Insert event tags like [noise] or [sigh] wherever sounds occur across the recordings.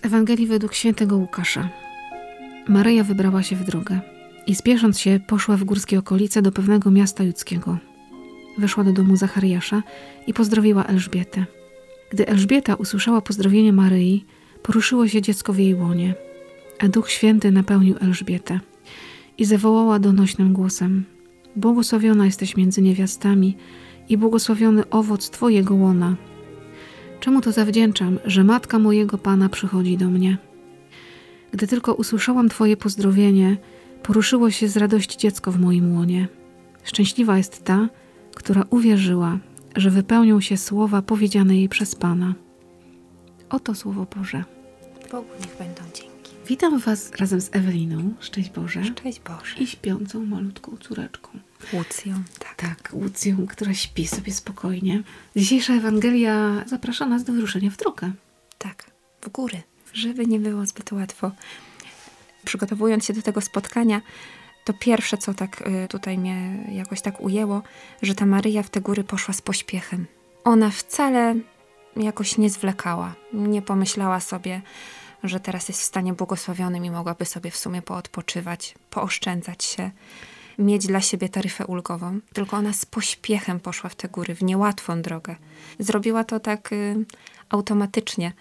Z Ewangelii według świętego Łukasza. Maryja wybrała się w drogę i spiesząc się poszła w górskie okolice do pewnego miasta judzkiego. Weszła do domu Zachariasza i pozdrowiła Elżbietę. Gdy Elżbieta usłyszała pozdrowienie Maryi, poruszyło się dziecko w jej łonie, a Duch Święty napełnił Elżbietę i zawołała donośnym głosem: Błogosławiona jesteś między niewiastami i błogosławiony owoc Twojego łona. Czemu to zawdzięczam, że matka mojego Pana przychodzi do mnie? Gdy tylko usłyszałam Twoje pozdrowienie, poruszyło się z radości dziecko w moim łonie. Szczęśliwa jest ta, która uwierzyła, że wypełnią się słowa powiedziane jej przez Pana. Oto Słowo Boże. Bogu niech będą dzięki. Witam Was razem z Eweliną, szczęść Boże, Szczęść Boże. i śpiącą malutką córeczką. Łucją, tak. Tak, Łucją, która śpi sobie spokojnie. Dzisiejsza Ewangelia zaprasza nas do wyruszenia w drogę. Tak, w góry, żeby nie było zbyt łatwo. Przygotowując się do tego spotkania, to pierwsze, co tak y, tutaj mnie jakoś tak ujęło, że ta Maryja w te góry poszła z pośpiechem. Ona wcale jakoś nie zwlekała, nie pomyślała sobie, że teraz jest w stanie błogosławionym i mogłaby sobie w sumie poodpoczywać, pooszczędzać się, mieć dla siebie taryfę ulgową. Tylko ona z pośpiechem poszła w te góry, w niełatwą drogę. Zrobiła to tak y, automatycznie.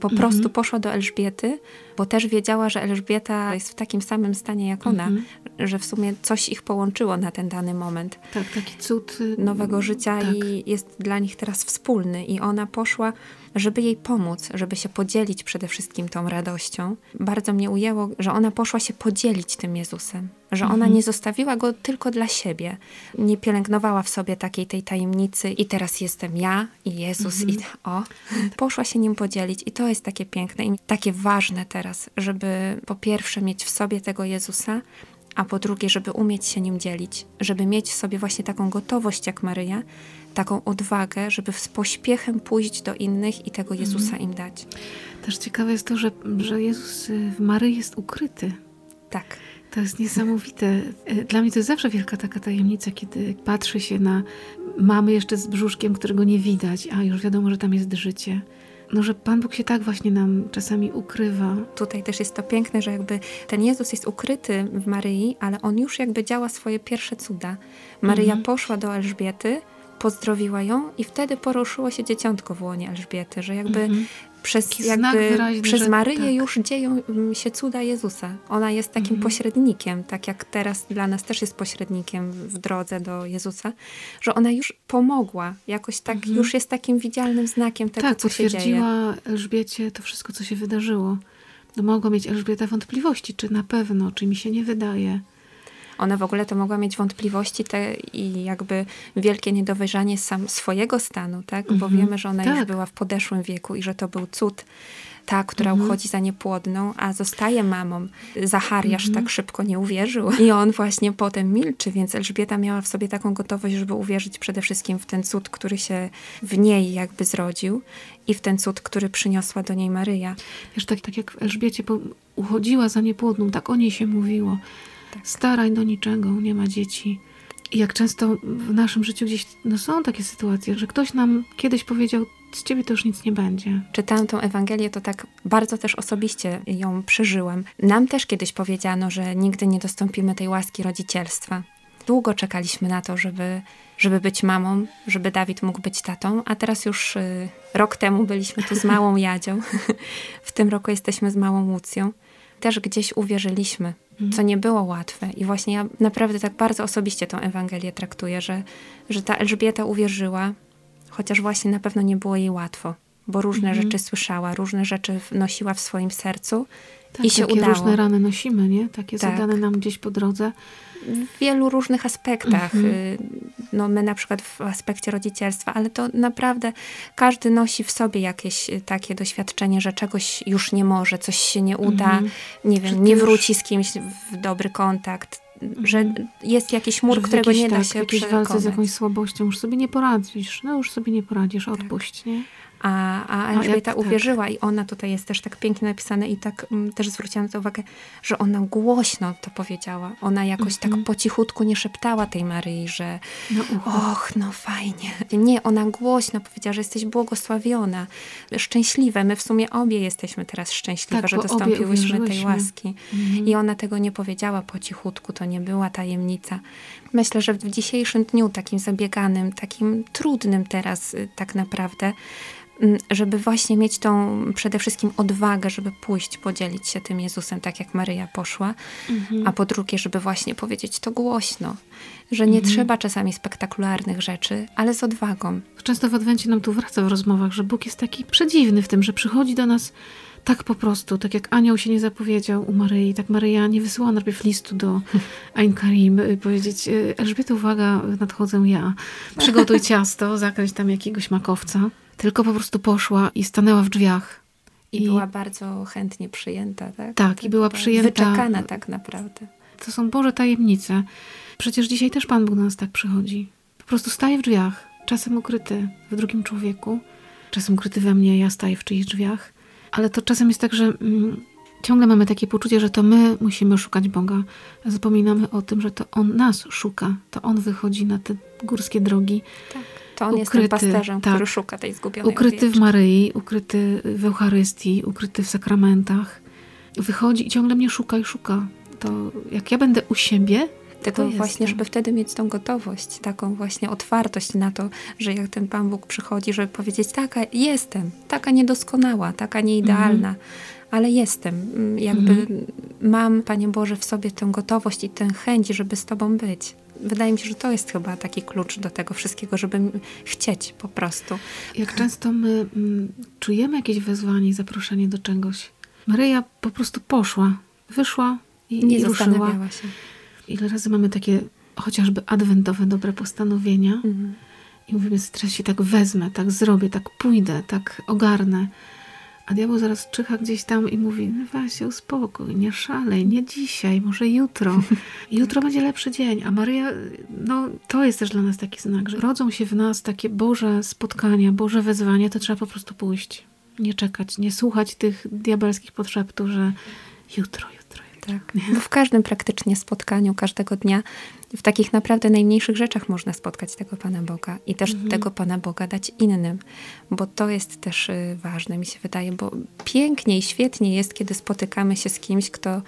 Po prostu poszła do Elżbiety, bo też wiedziała, że Elżbieta jest w takim samym stanie jak ona, że w sumie coś ich połączyło na ten dany moment Tak, taki cud y, nowego życia tak. i jest dla nich teraz wspólny. I ona poszła, żeby jej pomóc, żeby się podzielić przede wszystkim tą radością. Bardzo mnie ujęło, że ona poszła się podzielić tym Jezusem, że ona nie zostawiła go tylko dla siebie. Nie pielęgnowała w sobie takiej tej tajemnicy i teraz jestem ja i Jezus i o. Poszła się nim podzielić i to jest takie piękne i takie ważne teraz, żeby po pierwsze mieć w sobie tego Jezusa, a po drugie, żeby umieć się nim dzielić, żeby mieć w sobie właśnie taką gotowość jak Maryja, taką odwagę, żeby z pośpiechem pójść do innych i tego Jezusa im dać. Też ciekawe jest to, że, że Jezus y, w Maryi jest ukryty. Tak. To jest niesamowite. Y, Dla mnie to jest zawsze wielka taka tajemnica, kiedy patrzy się na mamy jeszcze z brzuszkiem, którego nie widać, a już wiadomo, że tam jest życie. No, że Pan Bóg się tak właśnie nam czasami ukrywa. Tutaj też jest to piękne, że jakby ten Jezus jest ukryty w Maryi, ale on już jakby działa swoje pierwsze cuda. Maryja poszła do Elżbiety, pozdrowiła ją i wtedy poruszyło się dzieciątko w łonie Elżbiety, że jakby przez, Taki znak jakby wyraźny, przez Maryję tak. już dzieją mm, się cuda Jezusa. Ona jest takim pośrednikiem, tak jak teraz dla nas też jest pośrednikiem w drodze do Jezusa, że ona już pomogła, jakoś tak, już jest takim widzialnym znakiem tego, tak, co się dzieje. potwierdziła Elżbiecie to wszystko, co się wydarzyło. No, mogła mieć Elżbieta wątpliwości, czy na pewno, czy mi się nie wydaje. Ona w ogóle to mogła mieć wątpliwości te, i jakby wielkie niedowierzanie sam swojego stanu, tak? Bo wiemy, że ona już tak. była w podeszłym wieku i że to był cud. Ta, która Mhm. uchodzi za niepłodną, a zostaje mamą. Zachariasz Mhm. tak szybko nie uwierzył. I on właśnie potem milczy, więc Elżbieta miała w sobie taką gotowość, żeby uwierzyć przede wszystkim w ten cud, który się w niej jakby zrodził i w ten cud, który przyniosła do niej Maryja. Wiesz, tak, tak jak w Elżbiecie uchodziła za niepłodną, tak o niej się mówiło. Staraj do niczego, nie ma dzieci. I jak często w naszym życiu gdzieś no są takie sytuacje, że ktoś nam kiedyś powiedział, z ciebie to już nic nie będzie. czytałam tą Ewangelię, to tak bardzo też osobiście ją przeżyłam. Nam też kiedyś powiedziano, że nigdy nie dostąpimy tej łaski rodzicielstwa. Długo czekaliśmy na to, żeby, żeby być mamą, żeby Dawid mógł być tatą, a teraz już y, rok temu byliśmy tu z małą Jadzią. [laughs] w tym roku jesteśmy z małą Łucją. Też gdzieś uwierzyliśmy, co nie było łatwe. I właśnie ja naprawdę tak bardzo osobiście tą Ewangelię traktuję, że, że ta Elżbieta uwierzyła, chociaż właśnie na pewno nie było jej łatwo, bo różne rzeczy słyszała, różne rzeczy nosiła w swoim sercu Tak, i się takie udało. różne rany nosimy, nie? Takie Tak. zadane nam gdzieś po drodze. W wielu różnych aspektach. Mhm. Y, No my na przykład w aspekcie rodzicielstwa, ale to naprawdę każdy nosi w sobie jakieś y, takie doświadczenie, że czegoś już nie może, coś się nie uda, Mhm. nie wiem, nie wróci z kimś w dobry kontakt, że jest jakiś mur, którego jakiejś, nie da tak, się jakiejś walce z przekonać. jakąś słabością już sobie nie poradzisz. No już sobie nie poradzisz, odpuść, nie? A, a Elżbieta tak, uwierzyła tak. i ona tutaj jest też tak pięknie napisane i tak m, też zwróciłam na to uwagę, że ona głośno to powiedziała. Ona jakoś tak mhm. po cichutku nie szeptała tej Maryi, że no, och, no fajnie. [laughs] Nie, ona głośno powiedziała, że jesteś błogosławiona, szczęśliwe. My w sumie obie jesteśmy teraz szczęśliwe, tak, że dostąpiłyśmy tej łaski. Mhm. I ona tego nie powiedziała po cichutku, to nie była tajemnica. Myślę, że w dzisiejszym dniu, takim zabieganym, takim trudnym teraz y, tak naprawdę, mm, żeby właśnie mieć tą przede wszystkim odwagę, żeby pójść, podzielić się tym Jezusem, tak jak Maryja poszła, mhm. a po drugie, żeby właśnie powiedzieć to głośno, że nie mhm. trzeba czasami spektakularnych rzeczy, ale z odwagą. Często w Adwencie nam tu wraca w rozmowach, że Bóg jest taki przedziwny w tym, że przychodzi do nas tak po prostu, tak jak anioł się nie zapowiedział u Maryi, tak Maryja nie wysyłała najpierw listu do [laughs] Ain Karim, y, powiedzieć y, Elżbieta, uwaga, nadchodzę ja, przygotuj [laughs] ciasto, zakręć tam jakiegoś makowca. Tylko po prostu poszła i stanęła w drzwiach. I, I była bardzo chętnie przyjęta, tak? Tak, i była przyjęta. Wyczekana tak naprawdę. To są Boże tajemnice. Przecież dzisiaj też Pan Bóg do nas tak przychodzi. Po prostu staje w drzwiach, czasem ukryty w drugim człowieku, czasem ukryty we mnie, ja staję w czyichś drzwiach ale to czasem jest tak, że mm, ciągle mamy takie poczucie, że to my musimy szukać Boga. Zapominamy o tym, że to On nas szuka. To On wychodzi na te górskie drogi. Tak. To on ukryty, jest tym pasterzem, tak, który szuka tej zgubionej Ukryty owieczki. w Maryi, ukryty w Eucharystii, ukryty w sakramentach. Wychodzi i ciągle mnie szuka i szuka. To jak ja będę u siebie, tylko właśnie, żeby wtedy mieć tą gotowość, taką właśnie otwartość na to, że jak ten Pan Bóg przychodzi, żeby powiedzieć, taka jestem, taka niedoskonała, taka nieidealna, mhm. ale jestem. Mm, jakby mhm. mam, Panie Boże, w sobie tę gotowość i tę chęć, żeby z Tobą być. Wydaje mi się, że to jest chyba taki klucz do tego wszystkiego, żeby chcieć po prostu. Jak często my mm, czujemy jakieś wezwanie i zaproszenie do czegoś. Maryja po prostu poszła, wyszła i, nie i ruszyła. się ile razy mamy takie chociażby adwentowe dobre postanowienia mhm. i mówimy, teraz się tak wezmę, tak zrobię, tak pójdę, tak ogarnę. A diabeł zaraz czyha gdzieś tam i mówi, no się uspokój, nie szalej, nie dzisiaj, może jutro. [laughs] Jutro będzie lepszy dzień. A Maryja, no to jest też dla nas taki znak, że rodzą się w nas takie Boże spotkania, Boże wezwania, to trzeba po prostu pójść. Nie czekać, nie słuchać tych diabelskich podszeptów, że jutro, jutro tak. Bo w każdym praktycznie spotkaniu, każdego dnia, w takich naprawdę najmniejszych rzeczach można spotkać tego Pana Boga i też mhm. tego Pana Boga dać innym, bo to jest też y, ważne, mi się wydaje, bo pięknie i świetnie jest, kiedy spotykamy się z kimś, kto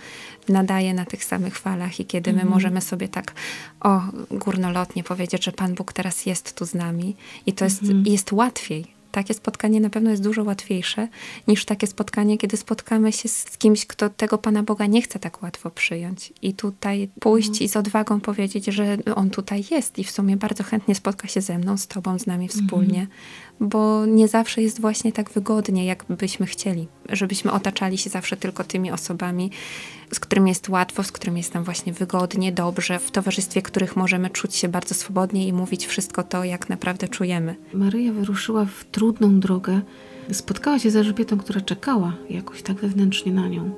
nadaje na tych samych falach i kiedy mhm. my możemy sobie tak o górnolotnie powiedzieć, że Pan Bóg teraz jest tu z nami i to jest, mhm. jest łatwiej takie spotkanie na pewno jest dużo łatwiejsze niż takie spotkanie, kiedy spotkamy się z kimś, kto tego Pana Boga nie chce tak łatwo przyjąć. I tutaj pójść mhm. i z odwagą powiedzieć, że On tutaj jest i w sumie bardzo chętnie spotka się ze mną, z Tobą, z nami wspólnie, mhm bo nie zawsze jest właśnie tak wygodnie, jak byśmy chcieli, żebyśmy otaczali się zawsze tylko tymi osobami, z którymi jest łatwo, z którymi jest nam właśnie wygodnie, dobrze, w towarzystwie których możemy czuć się bardzo swobodnie i mówić wszystko to, jak naprawdę czujemy. Maryja wyruszyła w trudną drogę. Spotkała się z Elżbietą, która czekała jakoś tak wewnętrznie na nią.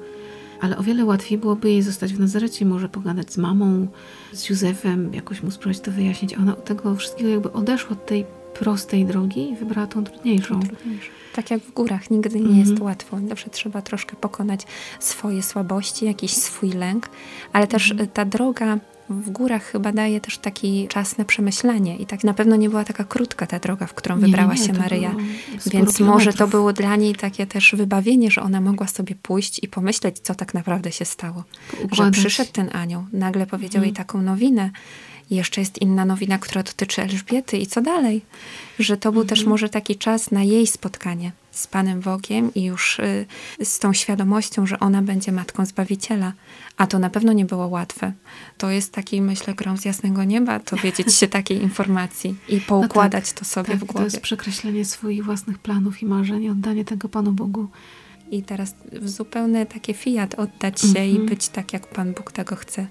Ale o wiele łatwiej byłoby jej zostać w Nazarecie, może pogadać z mamą, z Józefem, jakoś mu spróbować to wyjaśnić. Ona od tego wszystkiego jakby odeszła od tej prostej drogi i wybrała tą trudniejszą. Tak jak w górach, nigdy nie jest mhm. łatwo. Zawsze trzeba troszkę pokonać swoje słabości, jakiś swój lęk, ale też mhm. ta droga w górach chyba daje też taki czas na przemyślenie i tak na pewno nie była taka krótka ta droga, w którą nie, wybrała nie, się Maryja. Więc może to było dla niej takie też wybawienie, że ona mogła sobie pójść i pomyśleć, co tak naprawdę się stało. Układać. Że przyszedł ten anioł, nagle powiedział jej mhm. taką nowinę, jeszcze jest inna nowina, która dotyczy Elżbiety i co dalej? Że to był mhm. też może taki czas na jej spotkanie z Panem Bogiem i już y, z tą świadomością, że ona będzie matką Zbawiciela. A to na pewno nie było łatwe. To jest taki, myślę, grom z jasnego nieba, to [laughs] wiedzieć się takiej informacji i poukładać no tak, to sobie tak, w głowie. To jest przekreślenie swoich własnych planów i marzeń, oddanie tego Panu Bogu. I teraz w zupełne takie fiat oddać się i mhm. być tak, jak Pan Bóg tego chce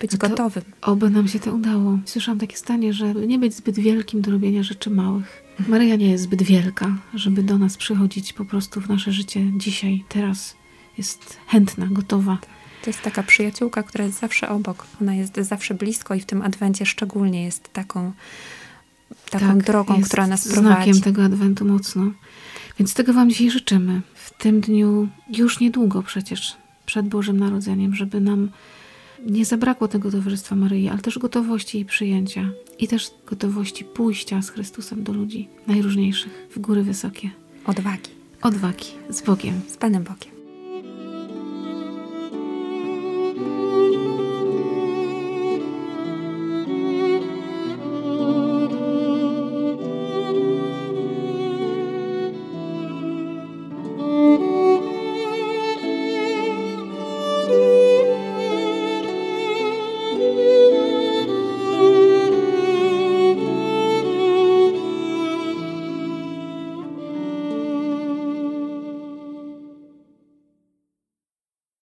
być no gotowym. Oby nam się to udało. Słyszałam takie stanie, że nie być zbyt wielkim do robienia rzeczy małych. Maryja nie jest zbyt wielka, żeby do nas przychodzić po prostu w nasze życie dzisiaj, teraz. Jest chętna, gotowa. To jest taka przyjaciółka, która jest zawsze obok. Ona jest zawsze blisko i w tym adwencie szczególnie jest taką taką tak, drogą, która nas znakiem prowadzi. tego adwentu mocno. Więc tego Wam dzisiaj życzymy. W tym dniu, już niedługo przecież, przed Bożym Narodzeniem, żeby nam nie zabrakło tego towarzystwa Maryi, ale też gotowości jej przyjęcia i też gotowości pójścia z Chrystusem do ludzi najróżniejszych, w góry wysokie. Odwagi. Odwagi, z Bogiem. Z Panem Bogiem.